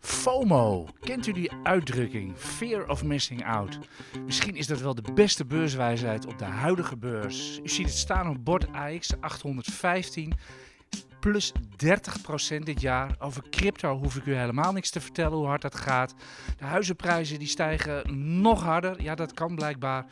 FOMO. Kent u die uitdrukking? Fear of missing out. Misschien is dat wel de beste beurswijsheid op de huidige beurs. U ziet het staan op bord AX 815 plus 30% dit jaar. Over crypto hoef ik u helemaal niks te vertellen hoe hard dat gaat. De huizenprijzen die stijgen nog harder. Ja, dat kan blijkbaar.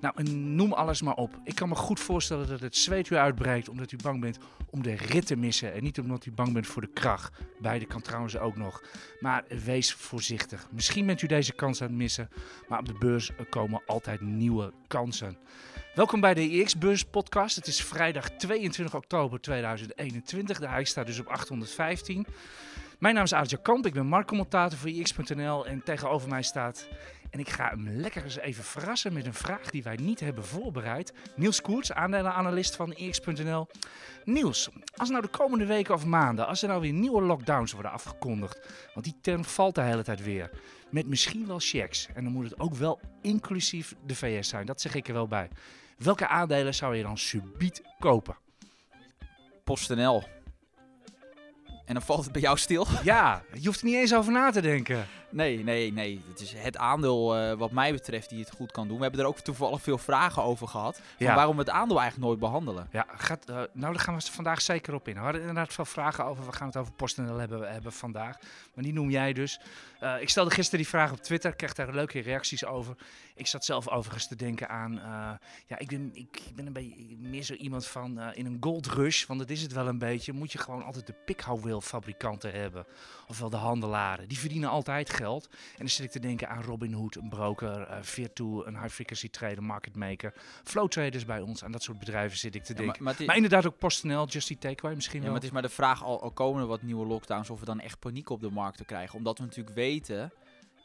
Nou, noem alles maar op. Ik kan me goed voorstellen dat het zweet u uitbreekt omdat u bang bent om de rit te missen. En niet omdat u bang bent voor de kracht. Beide kan trouwens ook nog. Maar wees voorzichtig. Misschien bent u deze kans aan het missen. Maar op de beurs komen altijd nieuwe kansen. Welkom bij de EX-beurs podcast. Het is vrijdag 22 oktober 2021. De huis staat dus op 815. Mijn naam is Adja Kamp, ik ben marktcommentator voor EX.nl en tegenover mij staat... En ik ga hem lekker eens even verrassen met een vraag die wij niet hebben voorbereid. Niels Koerts, aandelenanalist van EX.nl. Niels, als nou de komende weken of maanden, als er nou weer nieuwe lockdowns worden afgekondigd... Want die term valt de hele tijd weer. Met misschien wel checks. En dan moet het ook wel inclusief de VS zijn, dat zeg ik er wel bij. Welke aandelen zou je dan subiet kopen? PostNL. En dan valt het bij jou stil? Ja, je hoeft er niet eens over na te denken. Nee, nee, nee. Het is het aandeel uh, wat mij betreft die het goed kan doen. We hebben er ook toevallig veel vragen over gehad. Van waarom we het aandeel eigenlijk nooit behandelen. Ja, gaat, uh, nou daar gaan we vandaag zeker op in. We hadden inderdaad veel vragen over. We gaan het over PostNL hebben, hebben vandaag. Maar die noem jij dus. Uh, ik stelde gisteren die vraag op Twitter. Ik kreeg daar leuke reacties over. Ik zat zelf overigens te denken aan... ja, ik ben, ik ben een beetje meer zo iemand van in een gold rush. Want dat is het wel een beetje. Moet je gewoon altijd de pikhouweel-fabrikanten hebben. Ofwel de handelaren. Die verdienen altijd geld. En dan zit ik te denken aan Robinhood, een broker, uh, Virtu, een high frequency trader, market maker, flow traders bij ons. Aan dat soort bedrijven zit ik te denken. Maar, maar, inderdaad ook PostNL, Just Eat Takeaway misschien ja, wel. Maar het is maar de vraag, al, al komen er wat nieuwe lockdowns, of we dan echt paniek op de markt te krijgen. Omdat we natuurlijk weten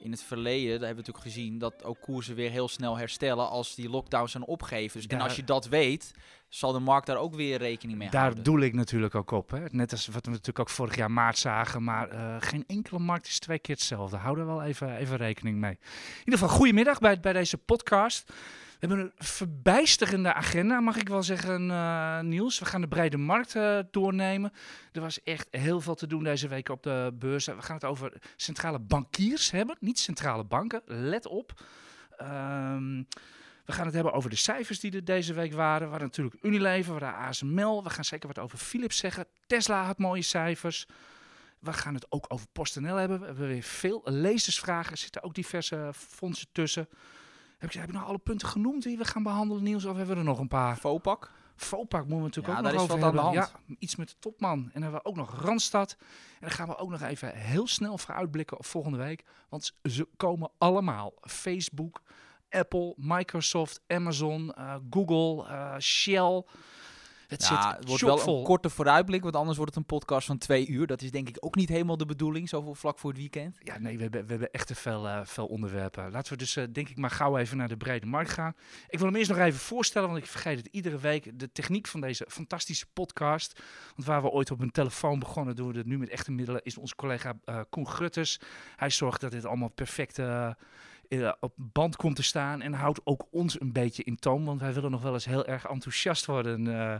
in het verleden, daar hebben we natuurlijk gezien, dat ook koersen weer heel snel herstellen als die lockdowns zijn opgegeven. Dus, en als je dat weet, zal de markt daar ook weer rekening mee daar houden. Daar doe ik natuurlijk ook op. Hè. Net als wat we natuurlijk ook vorig jaar maart zagen. Maar uh, geen enkele markt is twee keer hetzelfde. Hou er wel even, even rekening mee. In ieder geval, goedemiddag bij, bij deze podcast. We hebben een verbijsterende agenda, mag ik wel zeggen, uh, Niels. We gaan de brede markt uh, doornemen. Er was echt heel veel te doen deze week op de beurs. We gaan het over centrale bankiers hebben, niet centrale banken. Let op. Um, we gaan het hebben over de cijfers die er deze week waren. We natuurlijk Unilever, hadden ASML. We gaan zeker wat over Philips zeggen. Tesla had mooie cijfers. We gaan het ook over PostNL hebben. We hebben weer veel lezersvragen. Er zitten ook diverse fondsen tussen. Heb je nog alle punten genoemd die we gaan behandelen, Niels? Of hebben we er nog een paar? Fopak. Fopak moeten we natuurlijk ook nog over hebben. Ja, iets met de topman. En dan hebben we ook nog Randstad. En dan gaan we ook nog even heel snel vooruitblikken op volgende week. Want ze komen allemaal. Facebook, Apple, Microsoft, Amazon, uh, Google, uh, Shell. Het, ja, het wordt wel een korte vooruitblik, want anders wordt het een podcast van twee uur. Dat is denk ik ook niet helemaal de bedoeling, zoveel vlak voor het weekend. Ja, nee, we hebben, we hebben echt te veel, uh, veel onderwerpen. Laten we dus uh, denk ik maar gauw even naar de brede markt gaan. Ik wil hem eerst nog even voorstellen, want ik vergeet het iedere week. De techniek van deze fantastische podcast. Want waar we ooit op een telefoon begonnen, doen we het nu met echte middelen, is onze collega uh, Koen Grutters. Hij zorgt dat dit allemaal perfect uh, op band komt te staan. En houdt ook ons een beetje in toom. Want wij willen nog wel eens heel erg enthousiast worden, uh,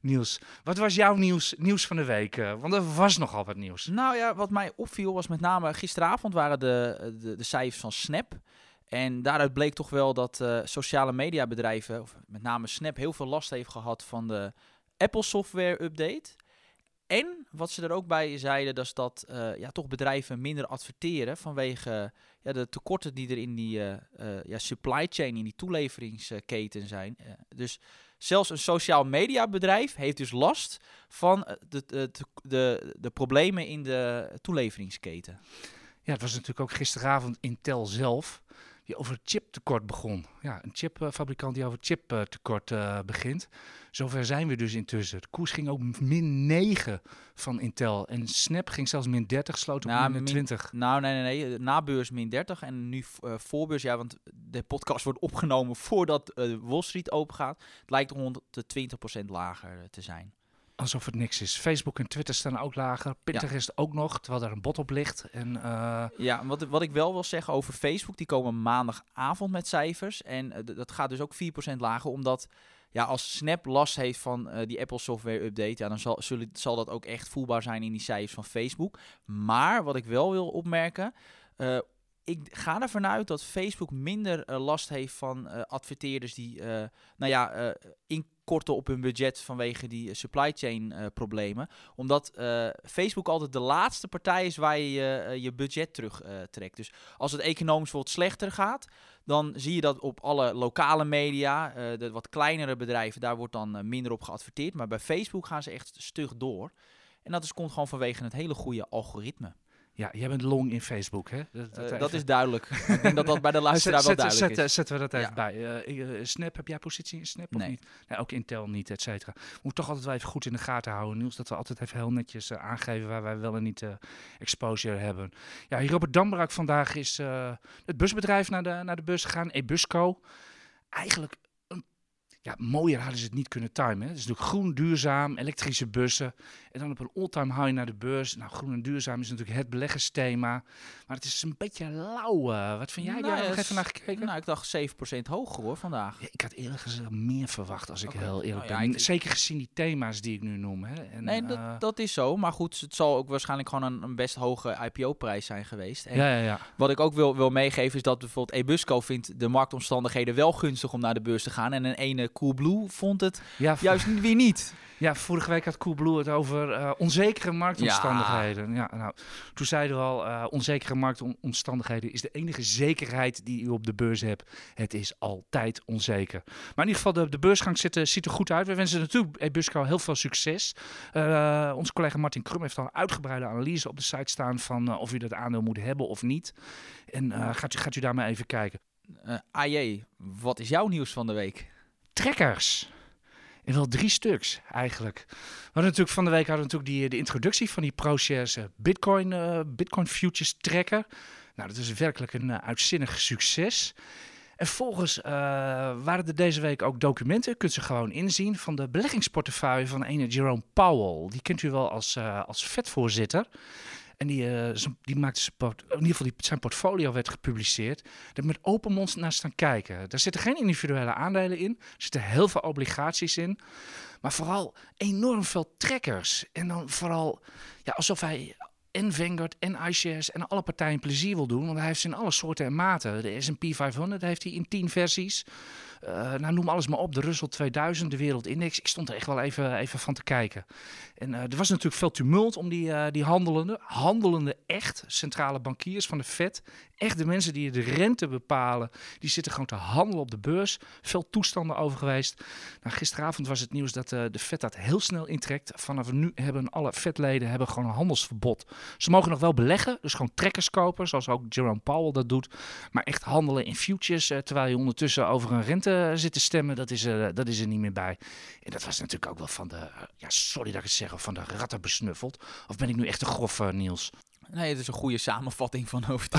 Niels. Wat was jouw nieuws, nieuws van de week? Uh, want er was nogal wat nieuws. Nou ja, wat mij opviel was met name gisteravond waren de, de, de cijfers van Snap. En daaruit bleek toch wel dat sociale mediabedrijven, of met name Snap, heel veel last heeft gehad van de Apple software update. En wat ze er ook bij zeiden, dat is dat uh, ja, toch bedrijven minder adverteren vanwege ja, de tekorten die er in die uh, uh, ja, supply chain, in die toeleveringsketen zijn. dus zelfs een sociaal media bedrijf heeft dus last van de, de, de, de problemen in de toeleveringsketen. Ja, het was natuurlijk ook gisteravond Intel zelf die over chiptekort begon. Ja, een chipfabrikant die over chiptekort uh, begint. Zover zijn we dus intussen. De koers ging ook min 9 van Intel. En Snap ging zelfs min 30, sloot op nou, min 20. nou, nee, nee, nee. Na beurs min 30 en nu uh, voorbeurs. Ja, want de podcast wordt opgenomen voordat uh, Wall Street open gaat. Het lijkt rond de 20% lager te zijn. Alsof het niks is. Facebook en Twitter staan ook lager. Pinterest ook nog, terwijl daar een bot op ligt. En, uh... Ja, wat, wat ik wel wil zeggen over Facebook, die komen maandagavond met cijfers. En uh, dat gaat dus ook 4% lager, omdat ja, als Snap last heeft van uh, die Apple software update, ja, dan zal, zullen, zal dat ook echt voelbaar zijn in die cijfers van Facebook. Maar wat ik wel wil opmerken, ik ga ervan uit dat Facebook minder uh, last heeft van adverteerders die, nou ja, inkorten op hun budget vanwege die supply chain problemen. Omdat Facebook altijd de laatste partij is waar je je budget terugtrekt. dus als het economisch bijvoorbeeld slechter gaat, dan zie je dat op alle lokale media, de wat kleinere bedrijven, daar wordt dan minder op geadverteerd. Maar bij Facebook gaan ze echt stug door. En dat is, komt gewoon vanwege het hele goede algoritme. Ja, jij bent long in Facebook, hè? Dat, dat, uh, dat is duidelijk. ik denk dat dat bij de luisteraar wel duidelijk zet, is. Zetten we dat even ja. bij. Uh, Snap, heb jij positie in Snap of niet? Nee, ook Intel niet, et cetera. Moet toch altijd wel even goed in de gaten houden, Niels. Dat we altijd even heel netjes uh, aangeven waar wij wel en niet exposure hebben. Ja, hier op het Dambraak vandaag is het busbedrijf naar de, naar de bus gegaan, Ebusco. Eigenlijk ja, mooier hadden ze het niet kunnen timen. Hè. Het is natuurlijk groen, duurzaam, elektrische bussen. En dan op een all-time high naar de beurs. Nou, groen en duurzaam is natuurlijk het beleggersthema. Maar het is een beetje lauw. Uh, wat vind jij? Nou, nog even naar gekeken? Nou, ik dacht 7% hoger hoor vandaag. Ja, ik had eerlijk gezegd meer verwacht, als ik okay. heel eerlijk nou, ben. Zeker gezien die thema's die ik nu noem. Hè. En, nee, uh, dat, dat is zo. Maar goed, het zal ook waarschijnlijk gewoon een, een best hoge IPO-prijs zijn geweest. En ja, ja, ja. Wat ik ook wil, wil meegeven is dat bijvoorbeeld Ebusco vindt de marktomstandigheden wel gunstig om naar de beurs te gaan. En een ene Coolblue vond het ja, juist weer niet. Ja, vorige week had Coolblue het over uh, onzekere marktomstandigheden. Ja. ja. nou, toen zeiden we al, uh, onzekere marktomstandigheden is de enige zekerheid die u op de beurs hebt. Het is altijd onzeker. Maar in ieder geval, de, de beursgang ziet, ziet er goed uit. We wensen natuurlijk Ebusco heel veel succes. Uh, onze collega Martin Krum heeft al een uitgebreide analyse op de site staan van of u dat aandeel moet hebben of niet. En gaat, u, gaat u daar maar even kijken. AJ, wat is jouw nieuws van de week? Trekkers. En wel drie stuks eigenlijk. We hadden natuurlijk van de week hadden natuurlijk die, de introductie van die Proces Bitcoin, uh, Bitcoin Futures Tracker. Nou, dat is werkelijk een uitzinnig succes. En volgens waren er deze week ook documenten, kunt ze gewoon inzien, van de beleggingsportefeuille van ene Jerome Powell. Die kent u wel als, als vetvoorzitter. En die, uh, die maakte zijn, in ieder geval die, zijn portfolio werd gepubliceerd. Daar met open mond naar staan kijken. Daar zitten geen individuele aandelen in. Er zitten heel veel obligaties in. Maar vooral enorm veel trekkers. En dan vooral ja, alsof hij en Vanguard en iShares en alle partijen plezier wil doen. Want hij heeft ze in alle soorten en maten. De S&P 500 heeft hij in 10 versies. Uh, nou, noem alles maar op. De Russell 2000, de Wereldindex. Ik stond er echt wel even, even van te kijken. En uh, er was natuurlijk veel tumult om die, uh, die handelende, handelende echt centrale bankiers van de Fed. Echt de mensen die de rente bepalen, die zitten gewoon te handelen op de beurs. Veel toestanden over geweest. Nou, gisteravond was het nieuws dat de Fed dat heel snel intrekt. Vanaf nu hebben alle Fed-leden hebben gewoon een handelsverbod. Ze mogen nog wel beleggen, dus gewoon trekkers kopen, zoals ook Jerome Powell dat doet. Maar echt handelen in futures, terwijl je ondertussen over een rente zit te stemmen, dat is, er, dat is er niet meer bij. En dat was natuurlijk ook wel van de, ja, sorry dat ik het zeg, of van de ratten besnuffeld. Of ben ik nu echt een grof, Niels? Nee, het is een goede samenvatting van hoofd.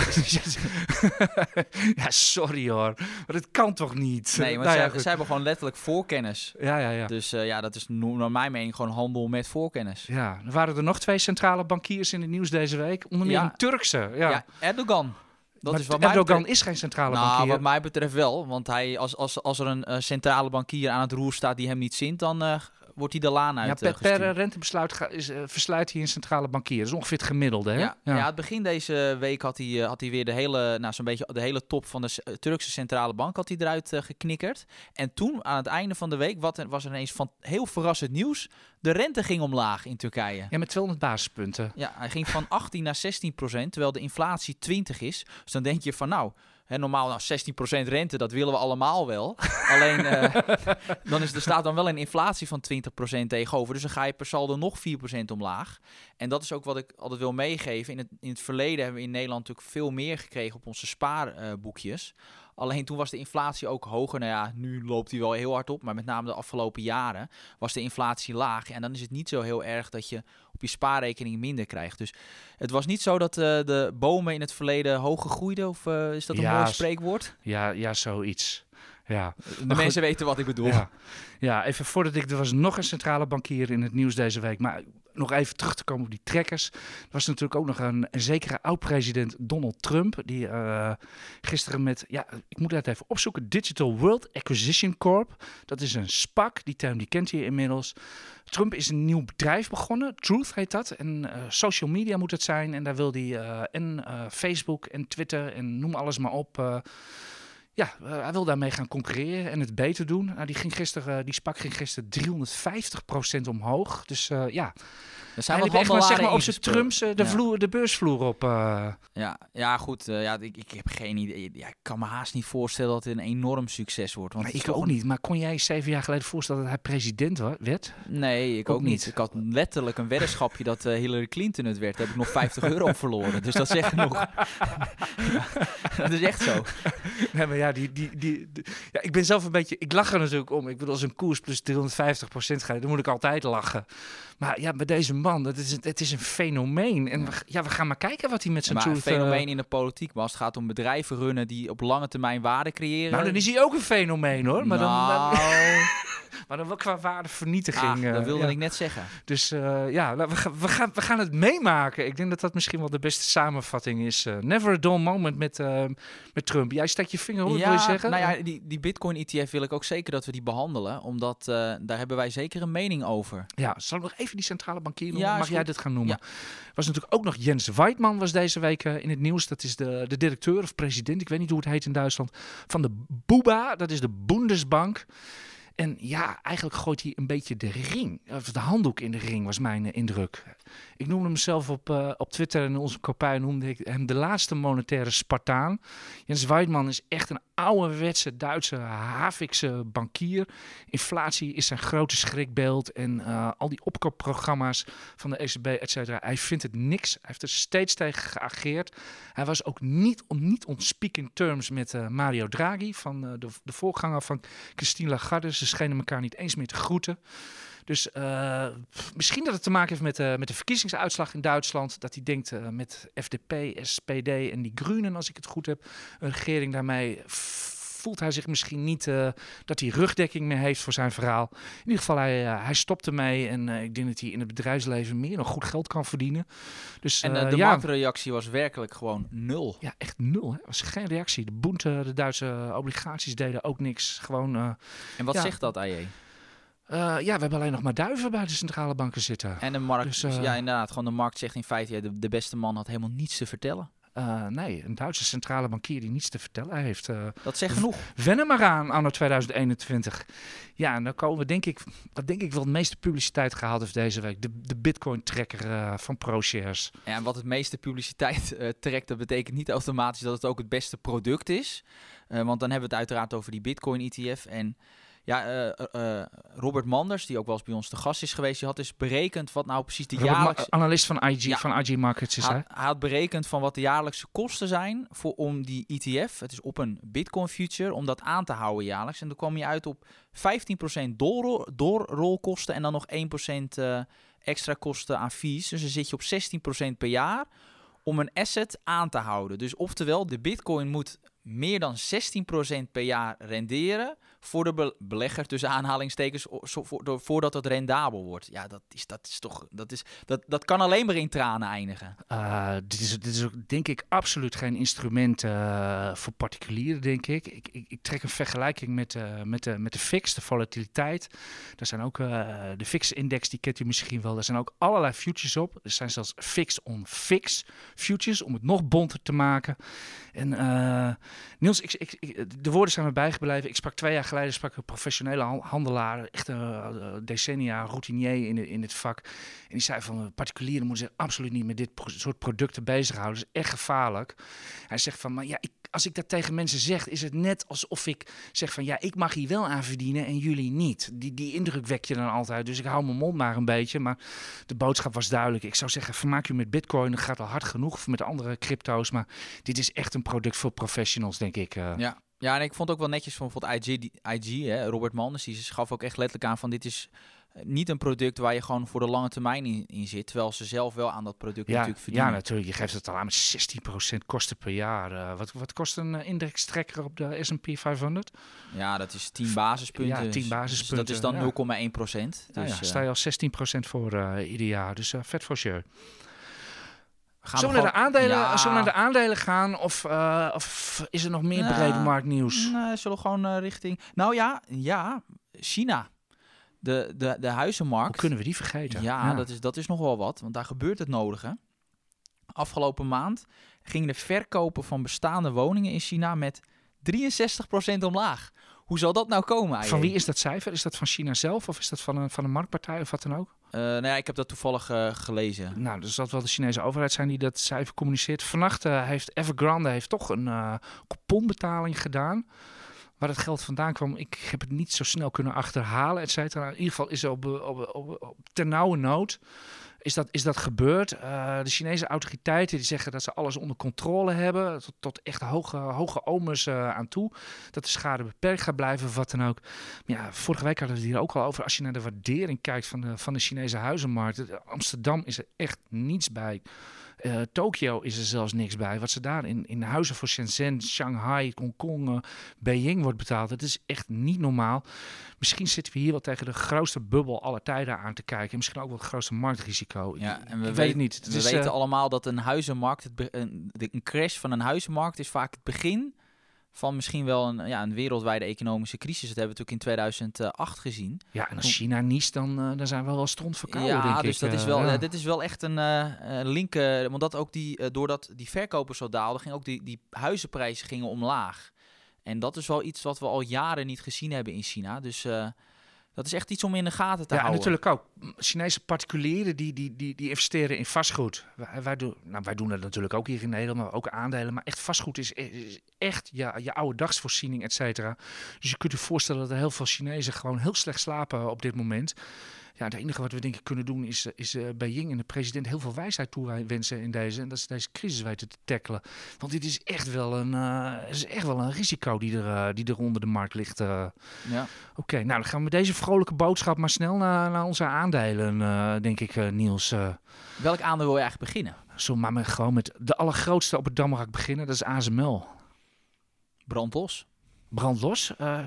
ja, sorry hoor. Maar dat kan toch niet? Nee, want nou, zij, ja, zij, hebben gewoon letterlijk voorkennis. Ja, ja, ja. Dus uh, ja, dat is naar mijn mening gewoon handel met voorkennis. Ja, er waren er nog twee centrale bankiers in het nieuws deze week. Onder meer ja. een Turkse. Ja, ja Erdogan. Dat maar is wat Erdogan betreft... is geen centrale nou, bankier. wat mij betreft wel. Want hij, als, als, als er een uh, centrale bankier aan het roer staat die hem niet zint, dan uh, wordt hij de laan uit ja, per, per rentebesluit is, uh, versluit hij een centrale bankier. Dat is ongeveer het gemiddelde. Hè? Ja, ja. ja het begin deze week had hij, had hij weer de hele, nou, zo'n beetje de hele top van de Turkse centrale bank had hij eruit geknikkerd. En toen, aan het einde van de week, wat, was er ineens van heel verrassend nieuws. De rente ging omlaag in Turkije. Ja, met 200 basispunten. Ja, hij ging van 18 naar 16 procent, terwijl de inflatie 20 is. Dus dan denk je van nou, hè, normaal nou 16% rente, dat willen we allemaal wel. Alleen, uh, dan is, er staat dan wel een inflatie van 20% tegenover. Dus dan ga je per saldo nog 4% omlaag. En dat is ook wat ik altijd wil meegeven. In het, in het verleden hebben we in Nederland natuurlijk veel meer gekregen op onze spaarboekjes. Uh, Alleen toen was de inflatie ook hoger. Nou ja, nu loopt die wel heel hard op. Maar met name de afgelopen jaren was de inflatie laag. En dan is het niet zo heel erg dat je op je spaarrekening minder krijgt. Dus het was niet zo dat uh, de bomen in het verleden hoger groeiden. Of uh, is dat een ja, mooi spreekwoord? Ja, ja, zoiets. Ja. De Maar mensen weten wat ik bedoel. Ja. ja, even voordat ik... Er was nog een centrale bankier in het nieuws deze week. Maar nog even terug te komen op die trekkers. Er was natuurlijk ook nog een, zekere oud-president Donald Trump. Die eh, gisteren met... Ja, ik moet dat even opzoeken. Digital World Acquisition Corp. Dat is een SPAC. Die term die kent je inmiddels. Trump is een nieuw bedrijf begonnen. Truth heet dat. En eh, social media moet het zijn. En daar wil hij eh, en Facebook en Twitter en noem alles maar op... eh, ja, eh, hij wil daarmee gaan concurreren en het beter doen. Nou, die, ging gisteren, die SPAC ging gisteren 350% omhoog. Dus eh, ja, Er zijn wel echt maar, zeg maar, op zijn. Trumps eh, de, Ja. vloer, de beursvloer op. eh. Ja, ja goed. eh, ja, ik, ik heb geen idee. Ja, ik kan me haast niet voorstellen dat het een enorm succes wordt. Want maar ik ook een- niet. Maar kon jij zeven jaar geleden voorstellen dat hij president werd? Nee, ik Ook ook, niet. niet. Ik had letterlijk een weddenschapje dat eh, Hillary Clinton het werd. Daar heb ik nog 50 euro verloren. Dus dat zegt genoeg. Ja, dat is echt zo. Nee, maar ja, die, die, die, die- ja, ik ben zelf een beetje... Ik lach er natuurlijk om. Ik bedoel, als een koers plus 350% gaat, dan moet ik altijd lachen. Maar ja, bij deze man, dat is, het is een fenomeen. En we, ja, we gaan maar kijken wat hij met Ja, zijn maar een eh, fenomeen in de politiek. Maar als het gaat om bedrijven runnen die op lange termijn waarde creëren. Nou, dan is hij ook een fenomeen hoor. Maar, dan, Nou, maar dan wel qua waardevernietiging. ah, dat eh, wilde ja. ik net zeggen. Dus eh, ja, we, gaan, we, gaan, we gaan het meemaken. Ik denk dat dat misschien wel de beste samenvatting is. Never a dull moment met, met Trump. Jij steekt je vinger op, wil je zeggen? Nou ja, die, die Bitcoin-ETF wil ik ook zeker dat we die behandelen. Omdat eh, daar hebben wij zeker een mening over. Ja, zal ik nog even die centrale bankier noemen? Ja, Mag jij dit gaan noemen? Was natuurlijk ook nog Jens Weidmann was deze week eh, in het nieuws. Dat is de, de directeur of president, ik weet niet hoe het heet in Duitsland, van de BUBA. Dat is de Bundesbank. En ja, eigenlijk gooit hij een beetje de ring, of de handdoek in de ring, was mijn eh, indruk. Ik noemde hem zelf op, eh, op Twitter en in onze kopij noemde ik hem de laatste monetaire Spartaan. Jens Weidmann is echt een ouderwetse Duitse Havikse bankier. Inflatie is zijn grote schrikbeeld en eh, al die opkoopprogramma's van de ECB, et cetera. Hij vindt het niks. Hij heeft er steeds tegen geageerd. Hij was ook niet, on, niet on speaking terms met eh, Mario Draghi, van de, de voorganger van Christine Lagarde. Ze schenen elkaar niet eens meer te groeten. Dus eh, misschien dat het te maken heeft met, eh, met de verkiezingsuitslag in Duitsland. Dat hij denkt eh, met FDP, SPD en die Groenen, als ik het goed heb, een regering daarmee. Voelt hij zich misschien niet dat hij rugdekking meer heeft voor zijn verhaal. In ieder geval, hij, hij stopt ermee. En ik denk dat hij in het bedrijfsleven meer dan goed geld kan verdienen. Dus En de ja, marktreactie was werkelijk gewoon nul. ja, echt nul. Er was geen reactie. De eh, de Duitse obligaties deden ook niks. Gewoon, En wat Ja. zegt dat, AJ? Eh, ja, we hebben alleen nog maar duiven bij de centrale banken zitten. En de markt, Dus, eh, ja inderdaad, gewoon de markt zegt in feite, ja, de, de beste man had helemaal niets te vertellen. Eh, nee, een Duitse centrale bankier die niets te vertellen heeft. Dat zegt genoeg. wen er maar aan, anno 2021. Ja, en dan komen we denk ik, wat denk ik wel het meeste publiciteit gehaald heeft deze week. De, de Bitcoin-trekker eh, van ProShares. Ja, en wat het meeste publiciteit trekt, dat betekent niet automatisch dat het ook het beste product is. Want dan hebben we het uiteraard over die Bitcoin-ETF. En ja, eh, eh, eh, Robert Manders, die ook wel eens bij ons te gast is geweest, die had dus berekend wat nou precies de Robert jaarlijkse... analist van IG, Ja. van IG Markets is hij. Hij, had berekend van wat de jaarlijkse kosten zijn voor, om die ETF, het is op een Bitcoin future, om dat aan te houden jaarlijks. En dan kwam je uit op 15% doorro- doorrolkosten en dan nog 1% eh, extra kosten aan fees. Dus dan zit je op 16% per jaar om een asset aan te houden. Dus oftewel, de Bitcoin moet meer dan 16% per jaar renderen voor de be- belegger tussen aanhalingstekens voordat het rendabel wordt. Ja, dat is, dat is toch dat, is, dat, dat kan alleen maar in tranen eindigen. Uh, dit, is, dit is ook, denk ik, absoluut geen instrument uh, voor particulieren, denk ik. Ik, ik. ik, trek een vergelijking met, uh, met, de, met de FIX, de volatiliteit. Daar zijn ook uh, de FIX-index, die kent u misschien wel. Daar zijn ook allerlei futures op. Er zijn zelfs fix on fix futures, om het nog bonter te maken. En Niels, ik, ik, de woorden zijn me bijgebleven. Ik sprak twee jaar geleden sprak een professionele handelaar, echt een decennia routinier in, in het vak. En die zei van particulieren moeten zich absoluut niet met dit soort producten bezighouden. Dat is echt gevaarlijk. Hij zegt van, maar ja, ik, als ik dat tegen mensen zeg, is het net alsof ik zeg van, ja, ik mag hier wel aan verdienen en jullie niet. Die, die indruk wek je dan altijd. Dus ik hou mijn mond maar een beetje. Maar de boodschap was duidelijk. Ik zou zeggen, vermaak u met bitcoin. Dat gaat al hard genoeg met andere crypto's. Maar dit is echt een product voor professionals, denk ik. Uh. Ja. Ja, en ik vond ook wel netjes van bijvoorbeeld IG, IG hè, Robert Manders, die gaf ook echt letterlijk aan van dit is niet een product waar je gewoon voor de lange termijn in, in zit. Terwijl ze zelf wel aan dat product Ja, natuurlijk verdienen. ja, natuurlijk. Je geeft het al aan met 16% kosten per jaar. Eh, wat, wat kost een eh, indextrekker op de S&P 500? Ja, dat is 10 basispunten. Ja, 10 Dus basispunten, dat is dan ja. 0,1 procent. Nou Dus ja, eh, sta je al 16% voor eh, ieder jaar. Dus eh, vet voor sure. Gaan Zullen we, naar de aandelen, Ja. we naar de aandelen gaan? Of, eh, of is er nog meer Nou, brede marktnieuws? Nee, zullen we gewoon eh, richting... Nou ja, ja, China. De, de, de huizenmarkt. Hoe kunnen we die vergeten? Ja, Dat, is, dat is nog wel wat, want daar gebeurt het nodige. Afgelopen maand gingen de verkopen van bestaande woningen in China met 63% omlaag. Hoe zal dat nou komen Van wie is dat cijfer? Is dat van China zelf of is dat van een, van een marktpartij of wat dan ook? Eh, nou ja, ik heb dat toevallig eh, gelezen. Nou, dus dat wel de Chinese overheid zijn die dat cijfer communiceert. Vannacht eh, heeft Evergrande heeft toch een couponbetaling gedaan. Waar het geld vandaan kwam, ik heb het niet zo snel kunnen achterhalen, et cetera. In ieder geval is er op, op, op, nood is dat, is dat gebeurd. Eh, de Chinese autoriteiten die zeggen dat ze alles onder controle hebben. Tot, tot echt hoge, hoge omers eh, aan toe. Dat de schade beperkt gaat blijven of wat dan ook. Maar ja, vorige week hadden we het hier ook al over. Als je naar de waardering kijkt van de, van de Chinese huizenmarkt. Amsterdam is er echt niets bij. Eh, Tokio is er zelfs niks bij. Wat ze daar in, in huizen voor Shenzhen, Shanghai, Hongkong, eh, Beijing wordt betaald. Dat is echt niet normaal. Misschien zitten we hier wel tegen de grootste bubbel aller tijden aan te kijken. En misschien ook wel het grootste marktrisico. Ja, en we ik weet weten- het niet. We is, weten eh, allemaal dat een huizenmarkt, het be- een, de- een crash van een huizenmarkt is vaak het begin van misschien wel een, ja, een wereldwijde economische crisis. Dat hebben we natuurlijk in 2008 gezien. ja, en als China niest, dan, eh, dan zijn we wel stront verkouden, ja, denk dus ik. dat is eh, wel, ja. eh, dit is wel echt een eh, link. want dat ook die, doordat die verkopen zo daalden, gingen ook die, die huizenprijzen gingen omlaag. En dat is wel iets wat we al jaren niet gezien hebben in China. Dus dat is echt iets om in de gaten te Ja, en houden. natuurlijk ook. Chinese particulieren die, die, die, die investeren in vastgoed. Wij, wij, doen, nou, wij doen dat natuurlijk ook hier in Nederland, maar ook aandelen. Maar echt vastgoed is, is echt je, je oude dagsvoorziening, et cetera. Dus je kunt je voorstellen dat er heel veel Chinezen gewoon heel slecht slapen op dit moment. Ja, het enige wat we denk ik kunnen doen is, eh, is eh, Beijing en de president heel veel wijsheid toewensen in deze. En dat ze deze crisis weten te tackelen. Want dit is echt wel een, het is echt wel een risico die er, die er onder de markt ligt. Ja. Oké, nou dan gaan we met deze vrolijke boodschap maar snel naar, naar onze aandelen, denk ik, Niels. Welk aandeel wil je eigenlijk beginnen? zullen maar met, gewoon met de allergrootste op het Damrak beginnen. Dat is ASML. Brand los. Brand los. Eh,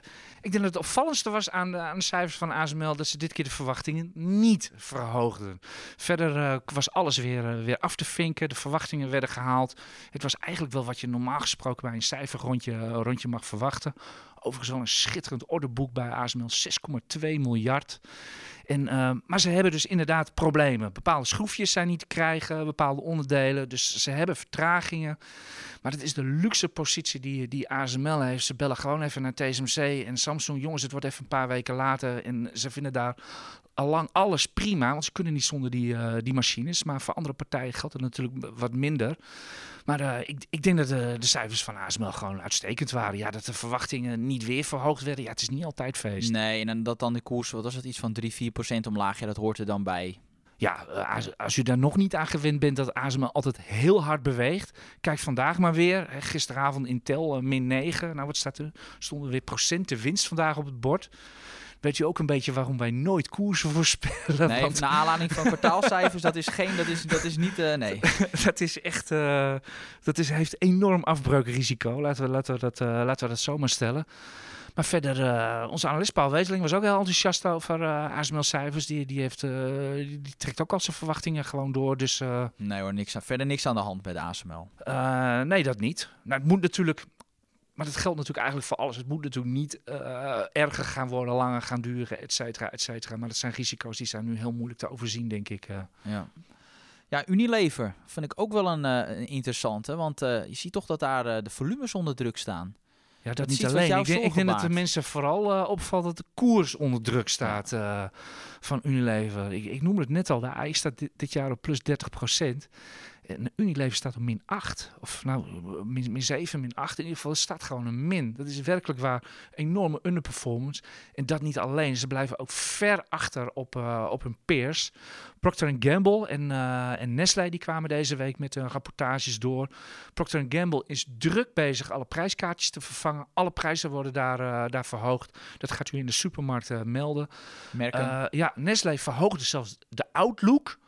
ik denk dat het opvallendste was aan de, aan de cijfers van ASML dat ze dit keer de verwachtingen niet verhoogden. Verder eh, was alles weer, eh, weer af te vinken. De verwachtingen werden gehaald. Het was eigenlijk wel wat je normaal gesproken bij een cijferrondje eh, rondje mag verwachten. Overigens wel een schitterend orderboek bij ASML. 6,2 miljard. En, eh, maar ze hebben dus inderdaad problemen. Bepaalde schroefjes zijn niet te krijgen, bepaalde onderdelen. Dus ze hebben vertragingen. Maar dat is de luxe positie die, die ASML heeft. Ze bellen gewoon even naar TSMC en Samsung. Jongens, het wordt even een paar weken later. En ze vinden daar allang alles prima. Want ze kunnen niet zonder die, eh, die machines. Maar voor andere partijen geldt het natuurlijk wat minder. Maar eh, ik, ik denk dat de, de cijfers van ASML gewoon uitstekend waren. Ja, dat de verwachtingen niet weer verhoogd werden. Ja, het is niet altijd feest. Nee, en dan dat dan de koers, wat was het, iets van 3, 4 procent omlaag. Ja, dat hoort er dan bij. Ja, eh, als, u daar nog niet aan gewend bent dat ASML altijd heel hard beweegt. Kijk vandaag maar weer. Gisteravond Intel eh, min 9. Nou, wat staat er? Stonden weer procenten winst vandaag op het bord. Weet je ook een beetje waarom wij nooit koersen voorspellen? Nee, Want naar aanleiding van kwartaalcijfers, dat is geen, dat is, dat is niet, eh, nee. dat is echt, eh, dat is, heeft enorm afbreukrisico. Laten we, laten, we dat, eh, laten we dat zomaar stellen. Maar verder, onze analist Paul Weteling was ook heel enthousiast over ASML-cijfers. Die, die, heeft, die, trekt ook al zijn verwachtingen gewoon door. Dus Nee hoor, niks aan, verder niks aan de hand met ASML. Eh, nee, dat niet. Nou, het moet natuurlijk. Maar dat geldt natuurlijk eigenlijk voor alles. Het moet natuurlijk niet eh, erger gaan worden, langer gaan duren, et cetera, et cetera. Maar dat zijn risico's die zijn nu heel moeilijk te overzien, denk ik. eh. Ja. Ja, Unilever vind ik ook wel een, eh, een interessante, want je ziet toch dat daar de volumes onder druk staan. Ja, dat, niet alleen. Ik denk, ik denk dat de mensen vooral opvalt dat de koers onder druk staat van Unilever. Ik, ik noemde het net al, de AI staat dit, dit jaar op plus 30 procent. En Unilever staat op min 8. Of nou, min, min 7, min 8. In ieder geval, het staat gewoon een min. Dat is werkelijk waar enorme underperformance. En dat niet alleen. Ze blijven ook ver achter op, uh, op hun peers. Procter Gamble en, uh, en Nestlé die kwamen deze week met hun rapportages door. Procter Gamble is druk bezig alle prijskaartjes te vervangen. Alle prijzen worden daar, uh, daar verhoogd. Dat gaat u in de supermarkt melden. Merken. ja, Nestlé verhoogde zelfs de outlook.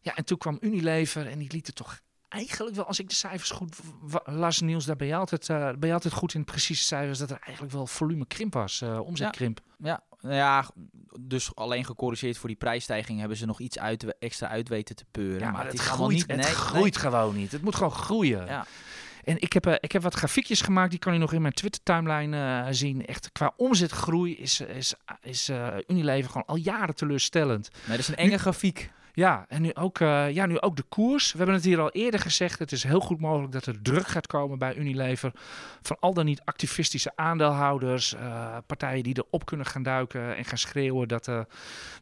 Ja, en toen kwam Unilever en die liet het toch eigenlijk wel, als ik de cijfers goed las, Niels, daar ben je altijd, uh, ben je altijd goed in precieze cijfers, dat er eigenlijk wel volume krimp was, uh, omzetkrimp. Ja, ja, ja, dus alleen gecorrigeerd voor die prijsstijging hebben ze nog iets uit, extra uit weten te peuren. Ja, maar, het, het, groeit, niet, het groeit gewoon niet. Het moet gewoon groeien. Ja. En ik heb, uh, ik heb wat grafiekjes gemaakt, die kan je nog in mijn Twitter-timeline zien. Echt qua omzetgroei is, is, is Unilever gewoon al jaren teleurstellend. Nee, dat is een enge nu, grafiek. Ja, en nu ook, uh, ja, nu ook de koers. We hebben het hier al eerder gezegd. Het is heel goed mogelijk dat er druk gaat komen bij Unilever. Van al dan niet activistische aandeelhouders. Uh, partijen die erop kunnen gaan duiken en gaan schreeuwen. Dat, uh,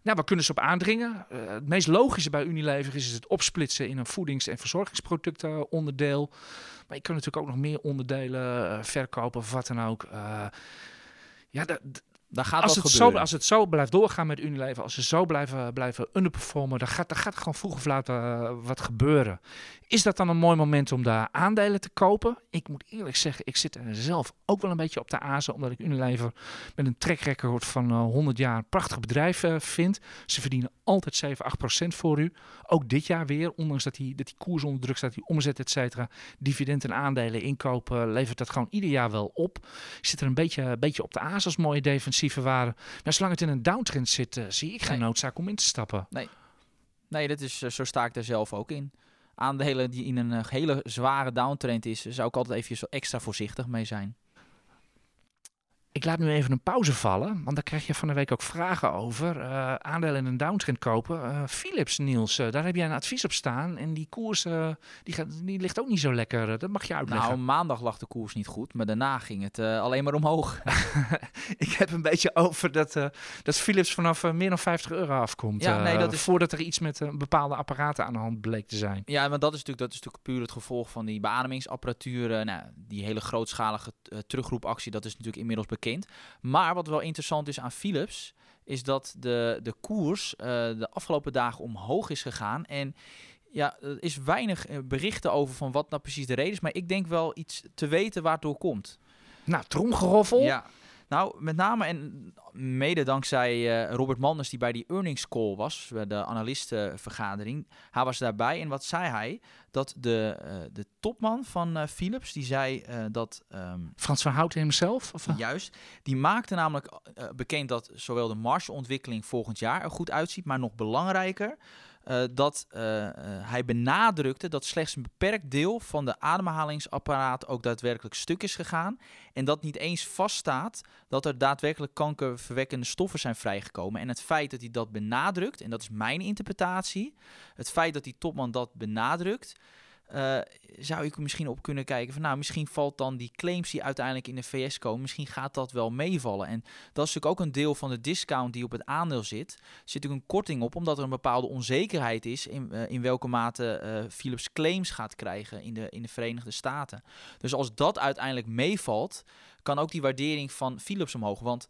nou, waar kunnen ze op aandringen? het meest logische bij Unilever is het opsplitsen in een voedings- en verzorgingsproducten onderdeel. Maar je kan natuurlijk ook nog meer onderdelen verkopen of wat dan ook. ja, dat daar gaat als, het gebeuren. zo, als het zo blijft doorgaan met Unilever, als ze zo blijven, blijven underperformen, dan gaat, dan gaat gewoon vroeg of laat uh, wat gebeuren. Is dat dan een mooi moment om daar aandelen te kopen? Ik moet eerlijk zeggen, ik zit er zelf ook wel een beetje op de azen, omdat ik Unilever met een trackrecord van uh, 100 jaar een prachtig bedrijf uh, vind. Ze verdienen altijd 7, 8 procent voor u. Ook dit jaar weer, ondanks dat die, dat die koers onder druk staat, die omzet, et cetera, dividend en aandelen inkopen, levert dat gewoon ieder jaar wel op. Ik zit er een beetje, een beetje op de azen als mooie defensieven waren. Maar zolang het in een downtrend zit, uh, zie ik geen Nee. noodzaak om in te stappen. Nee, nee dat is, eh, zo sta ik daar zelf ook in. Aandelen die in een eh, hele zware downtrend is, zou ik altijd even zo extra voorzichtig mee zijn. Ik laat nu even een pauze vallen, want daar krijg je van de week ook vragen over. Uh, aandelen in een downtrend kopen. Uh, Philips, Niels, uh, daar heb jij een advies op staan. En die koers eh, die gaat, die ligt ook niet zo lekker. Dat mag je uitleggen. Nou, maandag lag de koers niet goed, maar daarna ging het alleen maar omhoog. ik heb een beetje over dat, dat Philips vanaf meer dan 50 euro afkomt. Ja, nee, dat is... Voordat er iets met bepaalde apparaten aan de hand bleek te zijn. Ja, maar dat is natuurlijk, dat is natuurlijk puur het gevolg van die beademingsapparatuur. nou, die hele grootschalige terugroepactie, dat is natuurlijk inmiddels bekend. Maar wat wel interessant is aan Philips, is dat de, de koers uh, de afgelopen dagen omhoog is gegaan. En ja, er is weinig berichten over van wat nou precies de reden is. Maar ik denk wel iets te weten waar het door komt. Nou, tromgeroffel. Ja. Nou, met name en mede dankzij uh, Robert Manders, die bij die earnings call was, de analistenvergadering. Hij was daarbij en wat zei hij? Dat de, uh, de topman van Philips, die zei dat... Um, Frans van Houten hemzelf? Of? Juist. Die maakte namelijk bekend dat zowel de margeontwikkeling volgend jaar er goed uitziet, maar nog belangrijker... Uh, dat uh, uh, hij benadrukte dat slechts een beperkt deel van de ademhalingsapparaat ook daadwerkelijk stuk is gegaan. En dat niet eens vaststaat dat er daadwerkelijk kankerverwekkende stoffen zijn vrijgekomen. En het feit dat hij dat benadrukt, en dat is mijn interpretatie, het feit dat die topman dat benadrukt. Uh, zou ik misschien op kunnen kijken van nou, misschien valt dan die claims die uiteindelijk in de VS komen, misschien gaat dat wel meevallen. En dat is natuurlijk ook een deel van de discount die op het aandeel zit. Er zit natuurlijk een korting op, omdat er een bepaalde onzekerheid is in, uh, in welke mate uh, Philips claims gaat krijgen in de, in de Verenigde Staten. Dus als dat uiteindelijk meevalt, kan ook die waardering van Philips omhoog. Want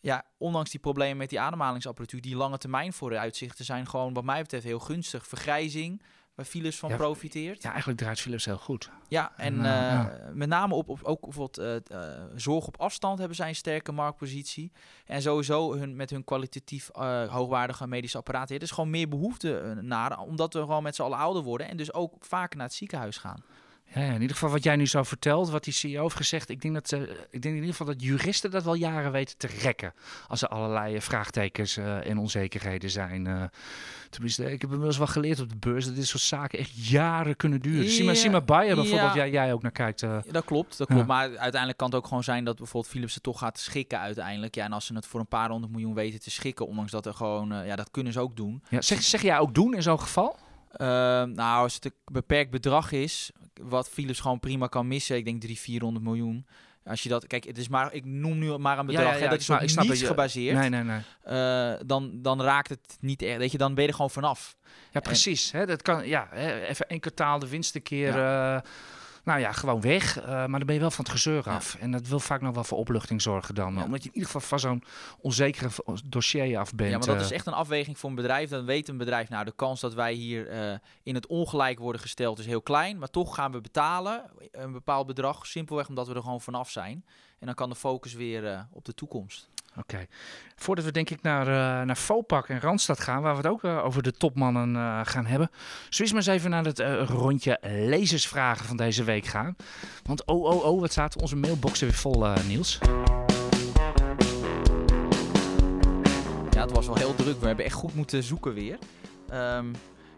ja, ondanks die problemen met die ademhalingsapparatuur, die lange termijn vooruitzichten zijn gewoon wat mij betreft heel gunstig. Vergrijzing, waar Philips van ja, profiteert. Ja, eigenlijk draait Philips heel goed. Ja, en uh, ja. met name op, op ook bijvoorbeeld uh, uh, zorg op afstand hebben zij een sterke marktpositie. En sowieso hun, met hun kwalitatief hoogwaardige medische apparaten. Er is gewoon meer behoefte naar, omdat we gewoon met z'n allen ouder worden en dus ook vaker naar het ziekenhuis gaan. Ja, in ieder geval wat jij nu zo vertelt, wat die CEO heeft gezegd. Ik denk, dat, uh, ik denk in ieder geval dat juristen dat wel jaren weten te rekken. Als er allerlei vraagtekens uh, en onzekerheden zijn. Uh, tenminste, ik heb inmiddels wel geleerd op de beurs dat dit soort zaken echt jaren kunnen duren. Ja, Sima, Sima Bayer bijvoorbeeld, ja. jij, jij ook naar kijkt. Ja, dat klopt, dat klopt. Ja. Maar uiteindelijk kan het ook gewoon zijn dat bijvoorbeeld Philips het toch gaat schikken uiteindelijk. Ja, en als ze het voor een paar honderd miljoen weten te schikken, ondanks dat er gewoon, ja, dat kunnen ze ook doen. Ja, zeg, zeg jij ook doen in zo'n geval? Uh, nou, als het een beperkt bedrag is, wat Philips gewoon prima kan missen, ik denk 300, 400 miljoen. Als je dat, kijk, het is maar, ik noem nu maar een Ja, bedrag, ja, hè, dat is ik snap niets dat je- gebaseerd. Nee, nee, nee. eh, dan, dan raakt het niet echt, weet je, dan ben je er gewoon vanaf. Ja, precies. Hè, dat kan, ja, hè, even één kwartaal de winst een keer, eh, nou ja, gewoon weg. eh, maar dan ben je wel van het gezeur af. En dat wil vaak nog wel voor opluchting zorgen dan. Ja. Omdat je in ieder geval van zo'n onzekere dossier af bent. Ja, maar dat eh. is echt een afweging voor een bedrijf. Dan weet een bedrijf, nou, de kans dat wij hier eh, in het ongelijk worden gesteld is heel klein. Maar toch gaan we betalen een bepaald bedrag, simpelweg omdat we er gewoon vanaf zijn. En dan kan de focus weer op de toekomst. Oké. Voordat we denk ik naar, eh naar Fopak en Randstad gaan, waar we het ook eh, over de topmannen eh, gaan hebben. Eens maar eens even naar het rondje lezersvragen van deze week gaan. Want oh, oh, oh, wat staat onze mailbox er weer vol, Niels. Ja, het was wel heel druk. We hebben echt goed moeten zoeken weer. Ehm,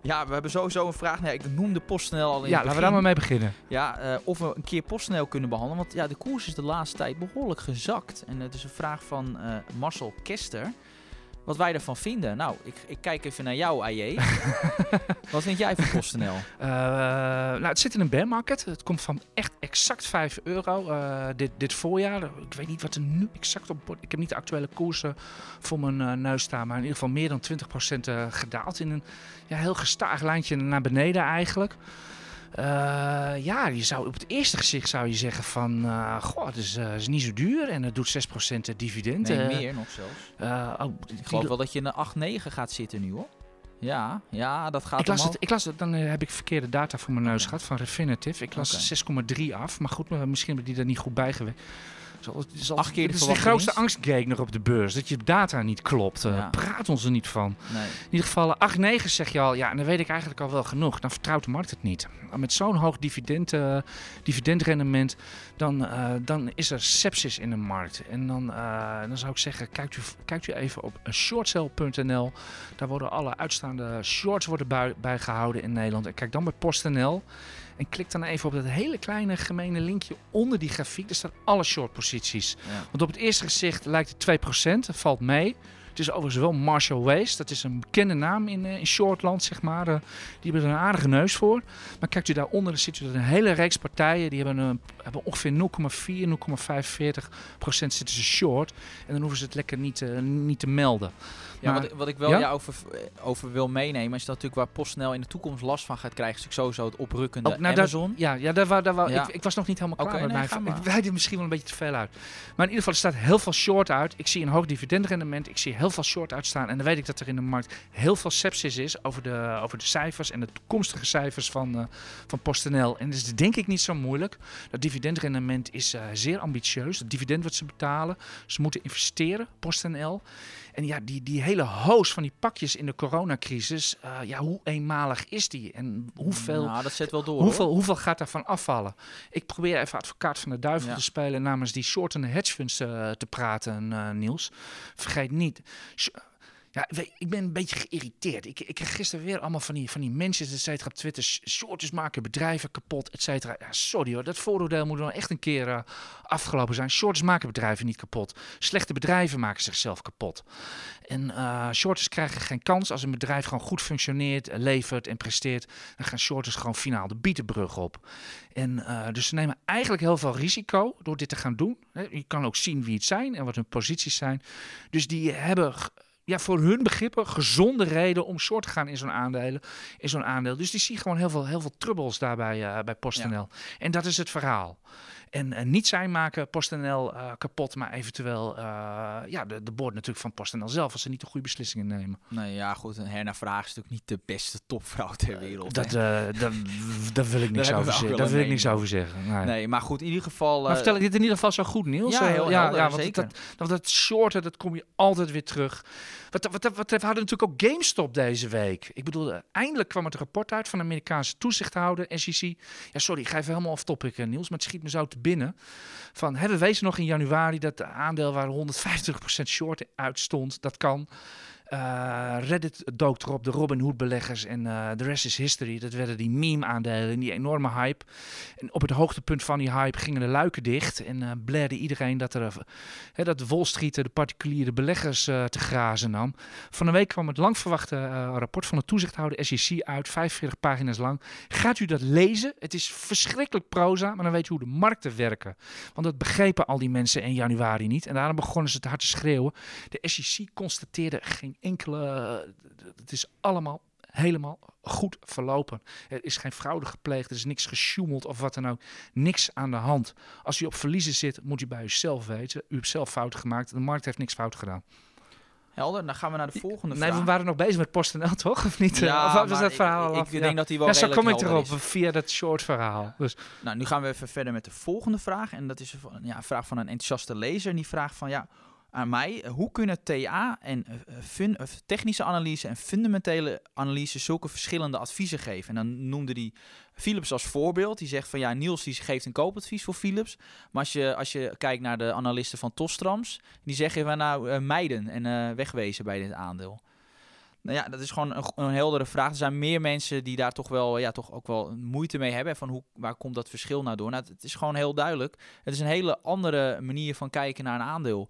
ja, we hebben sowieso een vraag. Nee, ik noemde PostNL al in Ja, laten we daar maar mee beginnen. Ja, eh, of we een keer PostNL kunnen behandelen. Want ja, de koers is de laatste tijd behoorlijk gezakt. En het is een vraag van eh, Marcel Kester. Wat wij ervan vinden. Nou, ik, ik kijk even naar jou, AJ. Wat vind jij van PostNL? Eh, nou, het zit in een bear market. Het komt van echt exact 5 euro eh, dit, dit voorjaar. Ik weet niet wat er nu exact op wordt. Ik heb niet de actuele koersen voor mijn eh, neus staan. Maar in ieder geval meer dan 20% eh, gedaald. In een ja, heel gestaag lijntje naar beneden eigenlijk. Eh, ja, je zou op het eerste gezicht zou je zeggen van... eh goh, het is, eh, is niet zo duur en het doet 6% dividend. Nee, meer nog zelfs. oh, Ik geloof wel dat je in een 8-9 gaat zitten nu, hoor. Ja, ja, dat gaat Ik las, het, ik las het, dan heb ik verkeerde data voor mijn neus gehad van Refinitiv. Ik las 6,3 af, maar goed, misschien hebben die er niet goed bij geweest. Zal, het is al- Acht keer de is de grootste angstgate nog op de beurs, dat je data niet klopt. Eh, Ja. Praat ons er niet van. Nee. In ieder geval 8, 9 zeg je al, ja, en dan weet ik eigenlijk al wel genoeg. Dan vertrouwt de markt het niet. Met zo'n hoog dividend, eh, dividendrendement, dan, eh, dan is er sepsis in de markt. En dan, eh, dan zou ik zeggen, kijkt u, kijkt u even op shortsell.nl. Daar worden alle uitstaande shorts worden bij, bijgehouden in Nederland. En kijk dan bij PostNL. En klik dan even op dat hele kleine gemene linkje onder die grafiek. Daar staan alle shortposities. Ja. Want op het eerste gezicht lijkt het 2%, dat valt mee. Het is overigens wel Marshall Wace, dat is een bekende naam in, eh, in Shortland, zeg maar. Eh, die hebben er een aardige neus voor. Maar kijkt u daaronder, dan ziet u dat een hele reeks partijen, die hebben, een, hebben ongeveer 0,4, 0,45 procent zitten ze short. En dan hoeven ze het lekker niet, eh, niet te melden. Ja, Maar- wat, wat ik wel Ja? over, over wil meenemen, is dat natuurlijk waar PostNL in de toekomst last van gaat krijgen, is natuurlijk sowieso het oprukkende Oh, nou, Amazon. Dat, ja, ja daar, wou- daar, Ja. Ik, ik was nog niet helemaal klaar Oké, met nee, mijn. Ik weidde misschien wel een beetje te veel uit. Maar in ieder geval, er staat heel veel short uit. Ik zie een hoog dividendrendement. Ik zie heel veel short uitstaan. En dan weet ik dat er in de markt heel veel sepsis is over de, over de cijfers en de toekomstige cijfers van, eh, van PostNL. En dat is denk ik niet zo moeilijk. Dat dividendrendement is eh, zeer ambitieus. Het dividend wat ze betalen. Ze moeten investeren, PostNL. En ja, die, die hele hoos van die pakjes in de coronacrisis. eh, ja, hoe eenmalig is die? En hoeveel... Nou, dat zet wel door. Hoeveel, hoor. hoeveel gaat daarvan afvallen? Ik probeer even advocaat van de duivel Ja. te spelen en namens die shortende hedgefunds eh, te praten, eh, Niels. Vergeet niet. Ja, ik ben een beetje geïrriteerd. Ik, ik gisteren weer allemaal van die, van die mensen, et cetera, op Twitter. sh- Shortjes maken bedrijven kapot, et cetera. Ja, sorry hoor, dat vooroordeel moet dan echt een keer eh, afgelopen zijn. Shortjes maken bedrijven niet kapot. Slechte bedrijven maken zichzelf kapot. En eh shorters krijgen geen kans als een bedrijf gewoon goed functioneert, eh, levert en presteert. Dan gaan shorters gewoon finaal de bietenbrug op. En dus ze nemen eigenlijk heel veel risico door dit te gaan doen. Je kan ook zien wie het zijn en wat hun posities zijn. Dus die hebben ja, voor hun begrippen gezonde reden om short te gaan in zo'n aandelen. In zo'n aandeel. Dus die zien gewoon heel veel, heel veel troubles daarbij eh, bij PostNL. En dat is het verhaal. En niet zij maken PostNL eh, kapot, maar eventueel eh, ja, de, de board natuurlijk van PostNL zelf, als ze niet de goede beslissingen nemen. Nee, ja, goed. Een Herna Vraag is natuurlijk niet de beste topvrouw ter wereld. Dat, hè. eh, daar wil ik niks over zeggen. Daar wil ik niks over zeggen. Nee. nee, maar goed, in ieder geval... Maar vertel ik dit in ieder geval zo goed, Niels? Ja, heel ja, helder, ja, want zeker. Dat, dat, dat shorten, dat kom je altijd weer terug. Wat, wat, wat, we hadden natuurlijk ook GameStop deze week. Ik bedoel, eindelijk kwam het rapport uit van de Amerikaanse toezichthouder, SEC. Ja, sorry, ik ga even helemaal off topic, eh, Niels, maar het schiet me zo te binnen. Van, hè, we wezen nog in januari dat de aandeel waar 150% short uitstond, dat kan. Uh, Reddit dook erop, de Robin Hood beleggers en de rest is history. Dat werden die meme aandelen, die enorme hype. En op het hoogtepunt van die hype gingen de luiken dicht en uh, blairde iedereen dat, er, dat de Wall de particuliere beleggers te grazen nam. Van de week kwam het lang verwachte rapport van de toezichthouder SEC uit, 45 pagina's lang. Gaat u dat lezen? Het is verschrikkelijk proza, maar dan weet je hoe de markten werken. Want dat begrepen al die mensen in januari niet. En daarom begonnen ze het hard te schreeuwen. De SEC constateerde geen enkele. Het is allemaal helemaal goed verlopen. Er is geen fraude gepleegd, er is niks gesjoemeld of wat dan ook. Niks aan de hand. Als u op verliezen zit, moet u bij uzelf weten. U hebt zelf fouten gemaakt. De markt heeft niks fout gedaan. Helder, dan gaan we naar de volgende nee, vraag. we waren nog bezig met PostNL, toch? Of niet? Ja, of was dat verhaal ik, ik, denk dat hij wel Ja, zo kom ik erop, is. via dat short verhaal. Dus. Nou, nu gaan we even verder met de volgende vraag. En dat is ja, een vraag van een enthousiaste lezer. En die vraagt van, ja, aan mij. Hoe kunnen TA en uh, fun, technische analyse en fundamentele analyse zulke verschillende adviezen geven? En dan noemde hij Philips als voorbeeld. Die zegt van ja, Niels die geeft een koopadvies voor Philips. Maar als je, als je kijkt naar de analisten van Tostrams, die zeggen van nou uh, mijden en wegwezen bij dit aandeel. Nou ja, dat is gewoon een, een, heldere vraag. Er zijn meer mensen die daar toch wel, ja, toch ook wel moeite mee hebben. Van hoe, waar komt dat verschil nou door? Nou, het is gewoon heel duidelijk. Het is een hele andere manier van kijken naar een aandeel.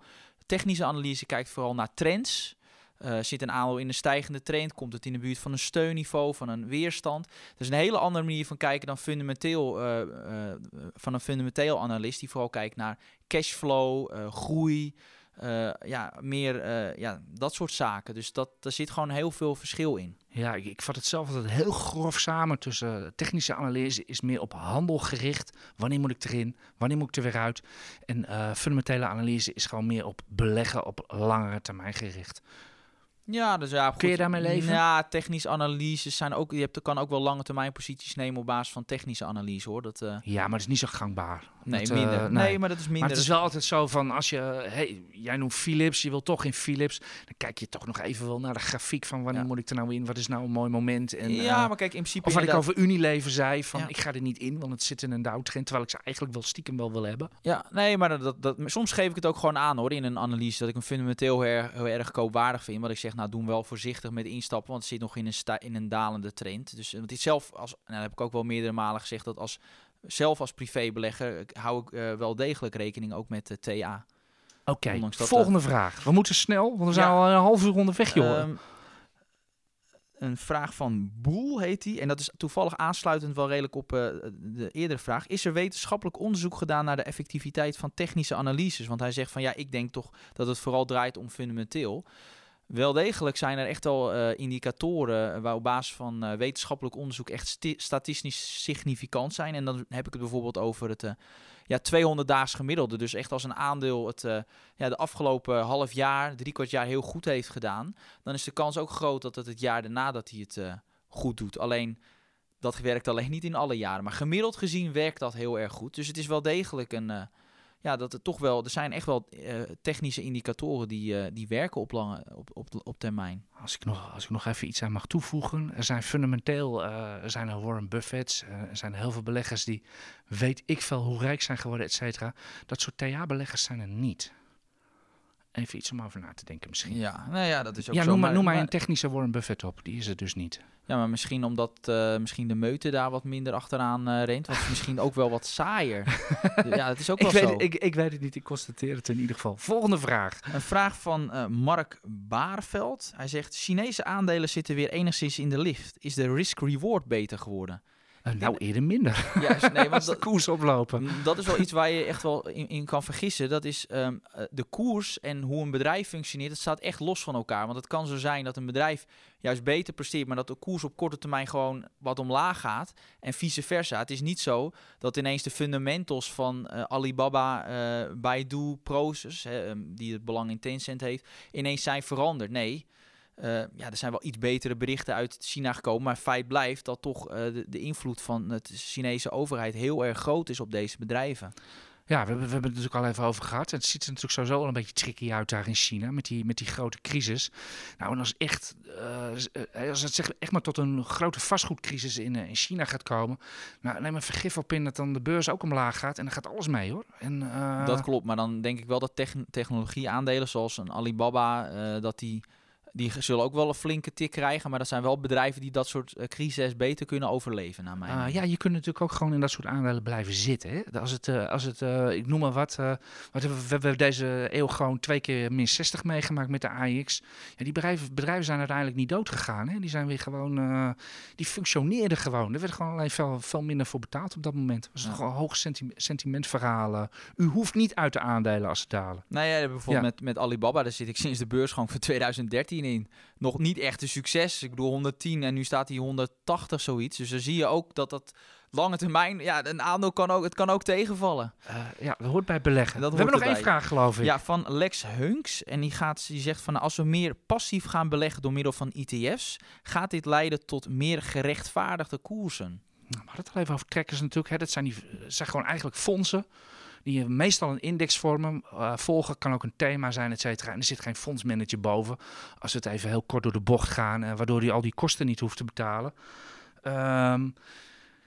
Technische analyse kijkt vooral naar trends. Uh, zit een aandeel in een stijgende trend? Komt het in de buurt van een steunniveau, van een weerstand? Dat is een hele andere manier van kijken dan fundamenteel, uh, uh, van een fundamenteel analist die vooral kijkt naar cashflow, groei, ja, meer ja, dat soort zaken. Dus dat, daar zit gewoon heel veel verschil in. Ja, ik, ik vat het zelf altijd heel grof samen tussen technische analyse is meer op handel gericht. Wanneer moet ik erin? Wanneer moet ik er weer uit? En fundamentele analyse is gewoon meer op beleggen op langere termijn gericht. Ja, dus ja, goed. Kun je daarmee leven? Ja, technische analyses zijn ook. Je hebt, kan ook wel lange termijn posities nemen op basis van technische analyse hoor. Dat, uh... Ja, maar dat is niet zo gangbaar. Nee, dat, minder. Uh, nee. nee. maar dat is minder. Maar het is wel altijd zo van als je, hey, jij noemt Philips, je wil toch in Philips, dan kijk je toch nog even wel naar de grafiek van wanneer ja. moet ik er nou in, wat is nou een mooi moment. En, ja, uh, maar kijk, in principe. Of wat ik over Unilever zei, van ja. ik ga er niet in, want het zit in een downtrend, terwijl ik ze eigenlijk wel stiekem wel wil hebben. Ja, nee, maar dat, dat, soms geef ik het ook gewoon aan hoor in een analyse dat ik hem fundamenteel heel, erg, heel erg koopwaardig vind, wat ik zeg, nou doen wel voorzichtig met instappen, want het zit nog in een, sta in een dalende trend. Dus want dit zelf, als, nou, dat heb ik ook wel meerdere malen gezegd, dat als zelf als privébelegger hou ik uh, wel degelijk rekening ook met de TA. Oké, okay. volgende vraag. We moeten snel, want we zijn ja, al een half uur onderweg, joh. Um, een vraag van Boel heet die. En dat is toevallig aansluitend wel redelijk op uh, de eerdere vraag. Is er wetenschappelijk onderzoek gedaan naar de effectiviteit van technische analyses? Want hij zegt van ja, ik denk toch dat het vooral draait om fundamenteel. Wel degelijk zijn er echt al uh, indicatoren waar op basis van uh, wetenschappelijk onderzoek echt statistisch significant zijn. En dan heb ik het bijvoorbeeld over het uh, ja, 200 daags gemiddelde. Dus echt als een aandeel het ja, de afgelopen half jaar, drie kwart jaar heel goed heeft gedaan, dan is de kans ook groot dat het het jaar daarna dat hij het goed doet. Alleen dat werkt alleen niet in alle jaren. Maar gemiddeld gezien werkt dat heel erg goed. Dus het is wel degelijk een ja, dat het toch wel, er zijn echt wel uh, technische indicatoren die, uh, die werken op, lange, op, op, op termijn. Als ik, nog, als ik nog even iets aan mag toevoegen. Er zijn fundamenteel, er zijn er Warren Buffett, er zijn heel veel beleggers die weet ik veel hoe rijk zijn geworden, et cetera. Dat soort TA-beleggers zijn er niet. Even iets om over na te denken misschien. Ja, nou ja, dat is ook ja, zo. Noem maar, noem maar een technische Warren Buffett op, die is er dus niet. Ja, maar misschien omdat uh, misschien de meute daar wat minder achteraan uh, rent. Want misschien ook wel wat saaier. ja, het is ook wel ik zo. Weet, ik, ik weet het niet, ik constateer het in ieder geval. Volgende vraag. Een vraag van uh, Mark Baarveld. Hij zegt, Chinese aandelen zitten weer enigszins in de lift. Is de risk-reward beter geworden? Uh, nou, eerder minder. Juist, nee, want de koers oplopen. Dat is wel iets waar je echt wel in, in kan vergissen. Dat is um, de koers en hoe een bedrijf functioneert. Dat staat echt los van elkaar. Want het kan zo zijn dat een bedrijf juist beter presteert, maar dat de koers op korte termijn gewoon wat omlaag gaat. En vice versa. Het is niet zo dat ineens de fundamentals van uh, Alibaba, uh, Baidu, Proces, um, die het belang in Tencent heeft, ineens zijn veranderd. Nee. Uh, ja, er zijn wel iets betere berichten uit China gekomen. Maar feit blijft dat toch uh, de, de, invloed van de Chinese overheid heel erg groot is op deze bedrijven. Ja, we hebben, we hebben het natuurlijk al even over gehad. Het ziet er natuurlijk sowieso al een beetje tricky uit daar in China met die, met die grote crisis. Nou, en als, echt, uh, als het zeg, echt maar tot een grote vastgoedcrisis in, in China gaat komen, nou, neem een vergif op in dat dan de beurs ook omlaag gaat en dan gaat alles mee hoor. En, dat klopt, maar dan denk ik wel dat techn technologieaandelen zoals een Alibaba, dat die Die zullen ook wel een flinke tik krijgen, maar dat zijn wel bedrijven die dat soort eh, crises beter kunnen overleven, naar mijn Ah, mening. ja, je kunt natuurlijk ook gewoon in dat soort aandelen blijven zitten. Hè? Als het, eh, als het ik noem maar wat, eh, wat hebben we, hebben deze eeuw gewoon twee keer min 60 meegemaakt met de AX. Ja, die bedrijven, bedrijven zijn uiteindelijk niet dood gegaan. Hè? Die zijn weer gewoon, eh, die functioneerden gewoon. Er werd gewoon alleen veel, veel minder voor betaald op dat moment. Het was Ja. gewoon een hoog senti sentimentverhaal. U hoeft niet uit de aandelen als ze dalen. Nou ja, bijvoorbeeld Ja. met, met Alibaba, daar zit ik sinds de beursgang van 2013 in. Nog niet echt een succes. Ik bedoel 110 en nu staat hij 180 zoiets. Dus dan zie je ook dat dat lange termijn, ja, een aandeel kan ook, het kan ook tegenvallen. Eh, ja, dat hoort bij beleggen. Dat we hebben nog één vraag, geloof ik. Ja, van Lex Hunks. En die, gaat, die zegt van als we meer passief gaan beleggen door middel van ETF's, gaat dit leiden tot meer gerechtvaardigde koersen. Nou, hadden het al even over trekkers natuurlijk. Hè. Dat zijn, die, dat zijn gewoon eigenlijk fondsen die meestal een index vormen. Eh, volgen kan ook een thema zijn, et cetera. En er zit geen fondsmanager boven. Als we het even heel kort door de bocht gaan, eh, waardoor hij al die kosten niet hoeft te betalen. Ehm,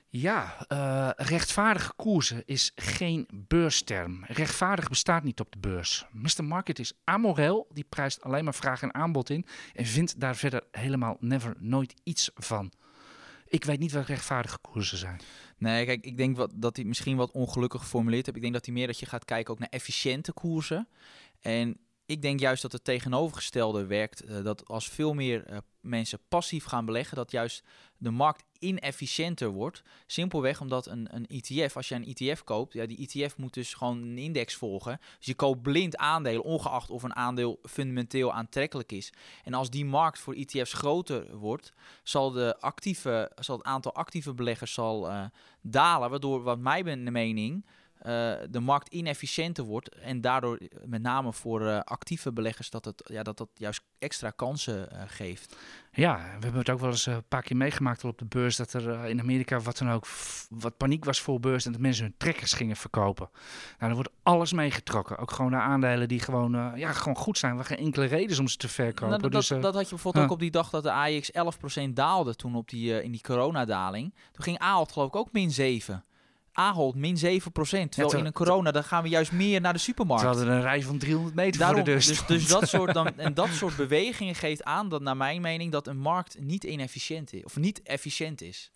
ja, eh, rechtvaardige koersen is geen beursterm. Rechtvaardig bestaat niet op de beurs. Mr. Market is amoreel, die prijst alleen maar vraag en aanbod in en vindt daar verder helemaal never nooit iets van. Ik weet niet wat rechtvaardige koersen zijn. Nee, kijk, ik denk wat, dat hij misschien wat ongelukkig geformuleerd heeft. Ik denk dat hij meer dat je gaat kijken ook naar efficiënte koersen. En ik denk juist dat het tegenovergestelde werkt. eh, dat als veel meer eh, mensen passief gaan beleggen, dat juist de markt inefficiënter wordt. Simpelweg omdat een, een ETF, als je een ETF koopt, ja, die ETF moet dus gewoon een index volgen. Dus je koopt blind aandelen, ongeacht of een aandeel fundamenteel aantrekkelijk is. En als die markt voor ETF's groter wordt, zal, de actieve, zal het aantal actieve beleggers zal, eh, dalen. Waardoor, wat mij de mening, eh, de markt inefficiënter wordt. En daardoor, eh, met name voor eh, actieve beleggers, dat, het, ja, dat dat juist extra kansen geeft. Ja, we hebben het ook wel eens een paar keer meegemaakt op de beurs dat er in Amerika wat dan ook wat paniek was voor beurs en dat mensen hun trekkers gingen verkopen. Nou, er wordt alles meegetrokken. Ook gewoon de aandelen die gewoon, ja, gewoon goed zijn, waar geen enkele reden is om ze te verkopen. Nou, dat, dus, dat, dat had je bijvoorbeeld ook op die dag dat de AX 11% daalde toen op die, in die coronadaling. Toen ging Ahold geloof ik ook min 7. Ahold min 7%. Terwijl ter- in een corona, dan gaan we juist meer naar de supermarkt. ze hadden een rij van 300 meter Daarom, voor de deur dus, dus dat soort dan, en dat soort bewegingen geeft aan dat, naar mijn mening, dat een markt niet inefficiënt is. Of niet efficiënt is.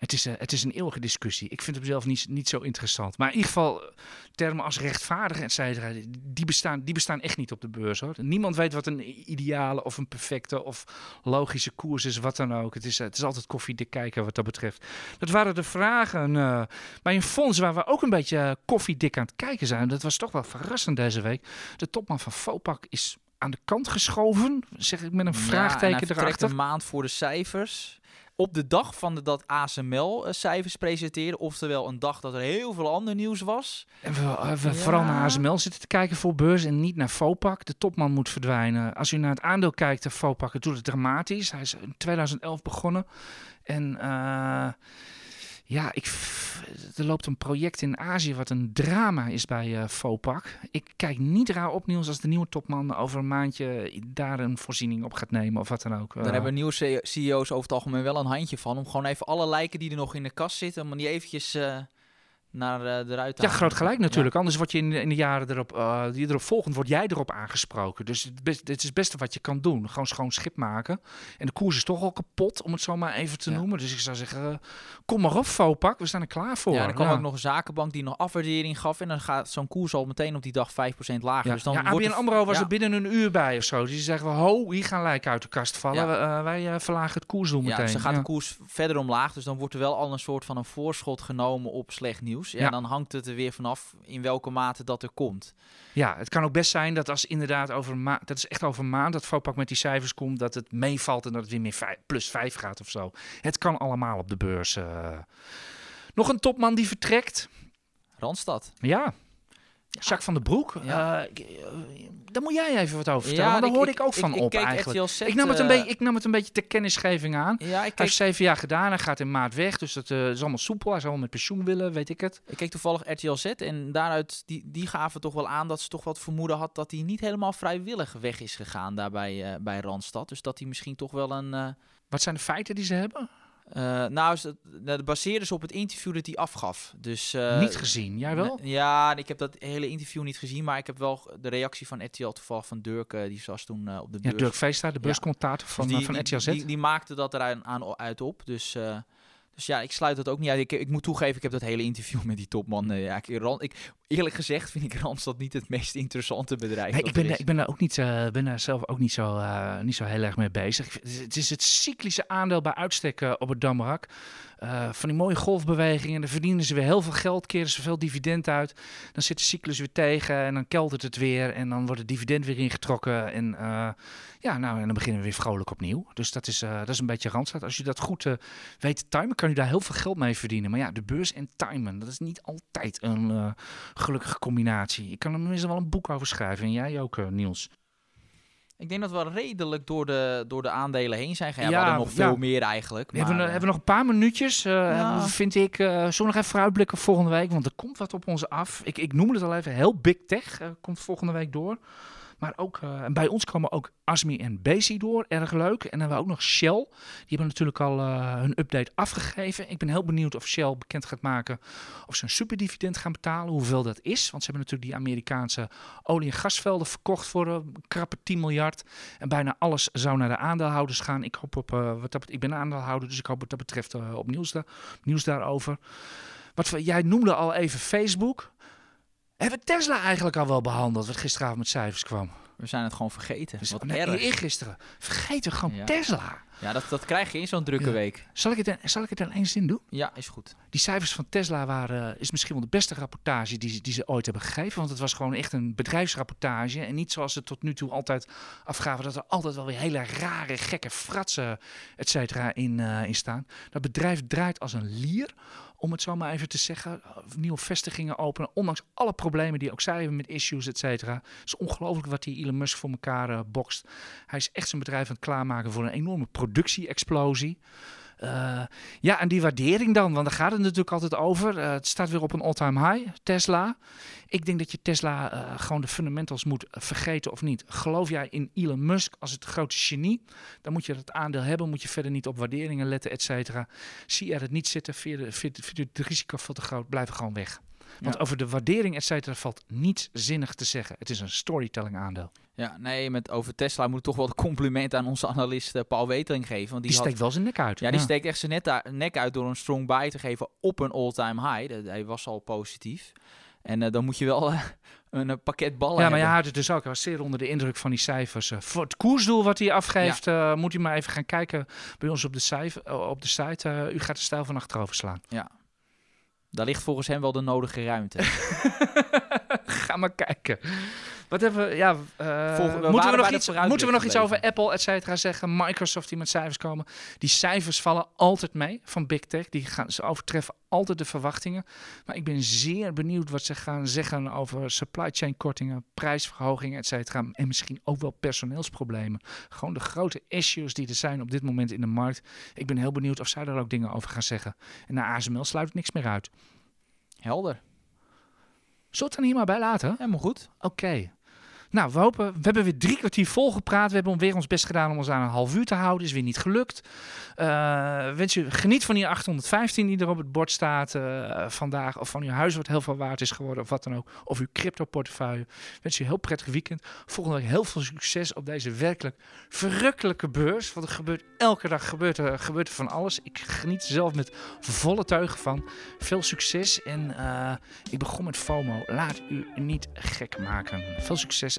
Het is, eh, het is een eeuwige discussie. Ik vind het zelf niet, niet zo interessant. Maar in ieder geval, eh, termen als rechtvaardig, et cetera, die bestaan, die bestaan echt niet op de beurs. Hoor. Niemand weet wat een ideale of een perfecte of logische koers is, wat dan ook. Het is, eh, het is altijd koffiedik kijken wat dat betreft. Dat waren de vragen eh, bij een fonds waar we ook een beetje koffiedik aan het kijken zijn. Dat was toch wel verrassend deze week. De topman van Fopak is aan de kant geschoven, zeg ik met een Ja, vraagteken erachter. een maand voor de cijfers. Op de dag van de, dat ASML eh, cijfers presenteerde. Oftewel een dag dat er heel veel ander nieuws was. En we, uh, we Ja. vooral naar ASML zitten te kijken voor beurs en niet naar Fopak. De topman moet verdwijnen. Als u naar het aandeel kijkt, de Fopak, het doet het dramatisch. Hij is in 2011 begonnen. En eh, ja, ik, er loopt een project in Azië wat een drama is bij eh Fopak. Ik kijk niet raar op nieuws als de nieuwe topman over een maandje daar een voorziening op gaat nemen of wat dan ook. Daar Eh, hebben nieuwe CEO's over het algemeen wel een handje van. Om gewoon even alle lijken die er nog in de kast zitten. Om die eventjes eh, naar eh, eruit te Ja, groot gelijk natuurlijk. Anders word je in de, in de jaren erop, eh, die erop volgend, word jij erop aangesproken. Dus het, best, het is het beste wat je kan doen. Gewoon schoon schip maken. En de koers is toch al kapot, om het zo maar even te Ja. noemen. Dus ik zou zeggen, eh, kom maar op, Fopak. We staan er klaar voor. Ja, er kwam Ja. ook nog een zakenbank die nog afwaardering gaf. En dan gaat zo'n koers al meteen op die dag 5% lager. Ja, Dus dan ja, ABN AMRO was ja. er binnen een uur bij of zo. Dus die zeggen, ho, hier gaan lijken uit de kast vallen. Ja. We- eh, wij eh, verlagen het koersdoel Ja, meteen. dus dan gaat Ja. de koers verder omlaag. Dus dan wordt er wel al een soort van een voorschot genomen op slecht nieuws. Ja, Ja. dan hangt het er weer vanaf in welke mate dat er komt. Ja, het kan ook best zijn dat als inderdaad over een maand, dat is echt over een maand, dat Fopak met die cijfers komt, dat het meevalt en dat het weer meer vijf- plus 5 gaat of zo. Het kan allemaal op de beurs. eh. Nog een topman die vertrekt. Randstad. Ja. Jacques van den Broek. Ja. Eh, ik- eh, daar moet jij even wat over vertellen, want daar hoorde ik, ook van op keek eigenlijk. Z, ik, nam het een eh, beetje, ik nam het een beetje ter kennisgeving aan. Ja, ik Hij heeft zeven jaar gedaan, hij gaat in maart weg, dus dat is allemaal soepel. Hij zal met pensioen willen, weet ik het. ik keek toevallig RTL Z en daaruit, die, die gaven toch wel aan dat ze toch wat vermoeden had dat hij niet helemaal vrijwillig weg is gegaan daar bij, bij Randstad. Dus dat hij misschien toch wel een... Wat zijn de feiten die ze hebben? Uh, nou, ze, dat baseerde ze op het interview dat hij afgaf. Dus, uh, niet gezien, jij wel? Ja, ik heb dat hele interview niet gezien, maar ik heb wel de reactie van RTL toevallig van Dirk, uh, die was toen op de beurs. Ja, Dirk Veesta, de beurscommentator van, dus die, van RTL Z. Die, die, maakte dat er aan, aan uit op, dus... Dus ja, ik sluit dat ook niet uit. Ik, ik moet toegeven, ik heb dat hele interview met die topman. Uh, ja, ik, ik, eerlijk gezegd vind ik Randstad niet het meest interessante bedrijf. Nee, ik, ben, ik ben daar ook niet, uh, ben daar zelf ook niet zo, uh, niet zo heel erg mee bezig. Het is het cyclische aandeel bij uitstek op het Damrak. Uh, van die mooie golfbewegingen. Dan verdienen ze weer heel veel geld, keren ze veel dividend uit. Dan zit de cyclus weer tegen en dan keltert het weer. En dan wordt het dividend weer ingetrokken. En uh, ja, nou, en dan beginnen we weer vrolijk opnieuw. Dus dat is, uh, dat is een beetje randstad. Als je dat goed weet te timen, kan je daar heel veel geld mee verdienen. Maar ja, de beurs en timen, dat is niet altijd een gelukkige combinatie. Ik kan er minstens wel een boek over schrijven. En jij ook, Niels. Ik denk dat we redelijk door de, door de aandelen heen zijn gegaan. Ja, we hadden nog veel meer eigenlijk. Maar, hebben, we, hebben nog een paar minuutjes, uh, vind ik. Uh, zullen we nog even vooruitblikken volgende week? Want er komt wat op ons af. Ik, ik noem het al even, heel big tech uh, komt volgende week door. Maar ook uh, bij ons komen ook Asmi en Bezi door. Erg leuk. En dan hebben we ook nog Shell. Die hebben natuurlijk al uh, hun update afgegeven. Ik ben heel benieuwd of Shell bekend gaat maken of ze een superdividend gaan betalen. Hoeveel dat is. Want ze hebben natuurlijk die Amerikaanse olie- en gasvelden verkocht voor een krappe 10 miljard. En bijna alles zou naar de aandeelhouders gaan. Ik hoop op, wat dat, ik ben aandeelhouder, dus ik hoop wat dat betreft op nieuws, nieuws daarover. Wat jij noemde al even Facebook. Hebben Tesla eigenlijk al wel behandeld, wat gisteravond met cijfers kwam? We zijn het gewoon vergeten. Dus wat nee, gisteren. Vergeten gewoon ja. Tesla. Ja, dat, dat krijg je in zo'n drukke ja. week. Zal ik, het, zal ik het in één zin doen? Ja, is goed. Die cijfers van Tesla waren, is misschien wel de beste rapportage die, die ze ooit hebben gegeven. Want het was gewoon echt een bedrijfsrapportage. En niet zoals ze tot nu toe altijd afgaven. Dat er altijd wel weer hele rare, gekke fratsen, et cetera, in, uh, in staan. Dat bedrijf draait als een lier om het zo maar even te zeggen, nieuwe vestigingen openen. Ondanks alle problemen die ook zij hebben met issues, et cetera. Het is ongelooflijk wat die Elon Musk voor elkaar uh, bokst. Hij is echt zijn bedrijf aan het klaarmaken voor een enorme productie-explosie. Uh, ja, en die waardering dan, want daar gaat het natuurlijk altijd over. Uh, het staat weer op een all-time high, Tesla. Ik denk dat je Tesla uh, gewoon de fundamentals moet vergeten of niet. Geloof jij in Elon Musk als het grote genie, dan moet je dat aandeel hebben. Moet je verder niet op waarderingen letten, et cetera. Zie er het niet zitten, vind je het risico veel te groot, blijf gewoon weg. Want ja. over de waardering, et cetera, valt niets zinnig te zeggen. Het is een storytelling aandeel. Ja, nee, met over Tesla moet ik toch wel de compliment aan onze analist uh, Paul Weteling geven. Want die, die steekt wel zijn nek uit. Ja, die steekt echt zijn nek uit door een strong buy te geven op een all-time high. Dat, hij was al positief. En uh, dan moet je wel uh, een pakket ballen Ja, maar hebben. ja, het dus ook. Hij was zeer onder de indruk van die cijfers. voor het koersdoel wat hij afgeeft, ja. moet u maar even gaan kijken bij ons op de, op de site. u gaat de stijl van achterover slaan. Ja, daar ligt volgens hem wel de nodige ruimte. Maar kijken. Wat hebben we, ja, uh, we moeten, we nog iets, moeten we nog iets over Apple, et cetera, zeggen? Microsoft die met cijfers komen. Die cijfers vallen altijd mee van Big Tech. Die gaan, ze overtreffen altijd de verwachtingen. Maar ik ben zeer benieuwd wat ze gaan zeggen over supply chain kortingen, prijsverhogingen, et cetera. En misschien ook wel personeelsproblemen. Gewoon de grote issues die er zijn op dit moment in de markt. Ik ben heel benieuwd of zij daar ook dingen over gaan zeggen. En na ASML sluit ik niks meer uit. Helder. Zullen we het dan hier maar bij laten? Helemaal goed. Oké. Okay. Nou, we hopen. We hebben weer drie kwartier volgepraat. We hebben weer ons best gedaan om ons aan een half uur te houden. Is weer niet gelukt. Uh, wens je geniet van die 815 die er op het bord staat uh, vandaag. Of van uw huis wat heel veel waard is geworden. Of wat dan ook. Of uw crypto portefeuille. Wens je een heel prettig weekend. Volgende week heel veel succes op deze werkelijk verrukkelijke beurs. Want er gebeurt elke dag gebeurt er, gebeurt er van alles. Ik geniet zelf met volle teugen van. Veel succes. En uh, ik begon met FOMO. Laat u niet gek maken. Veel succes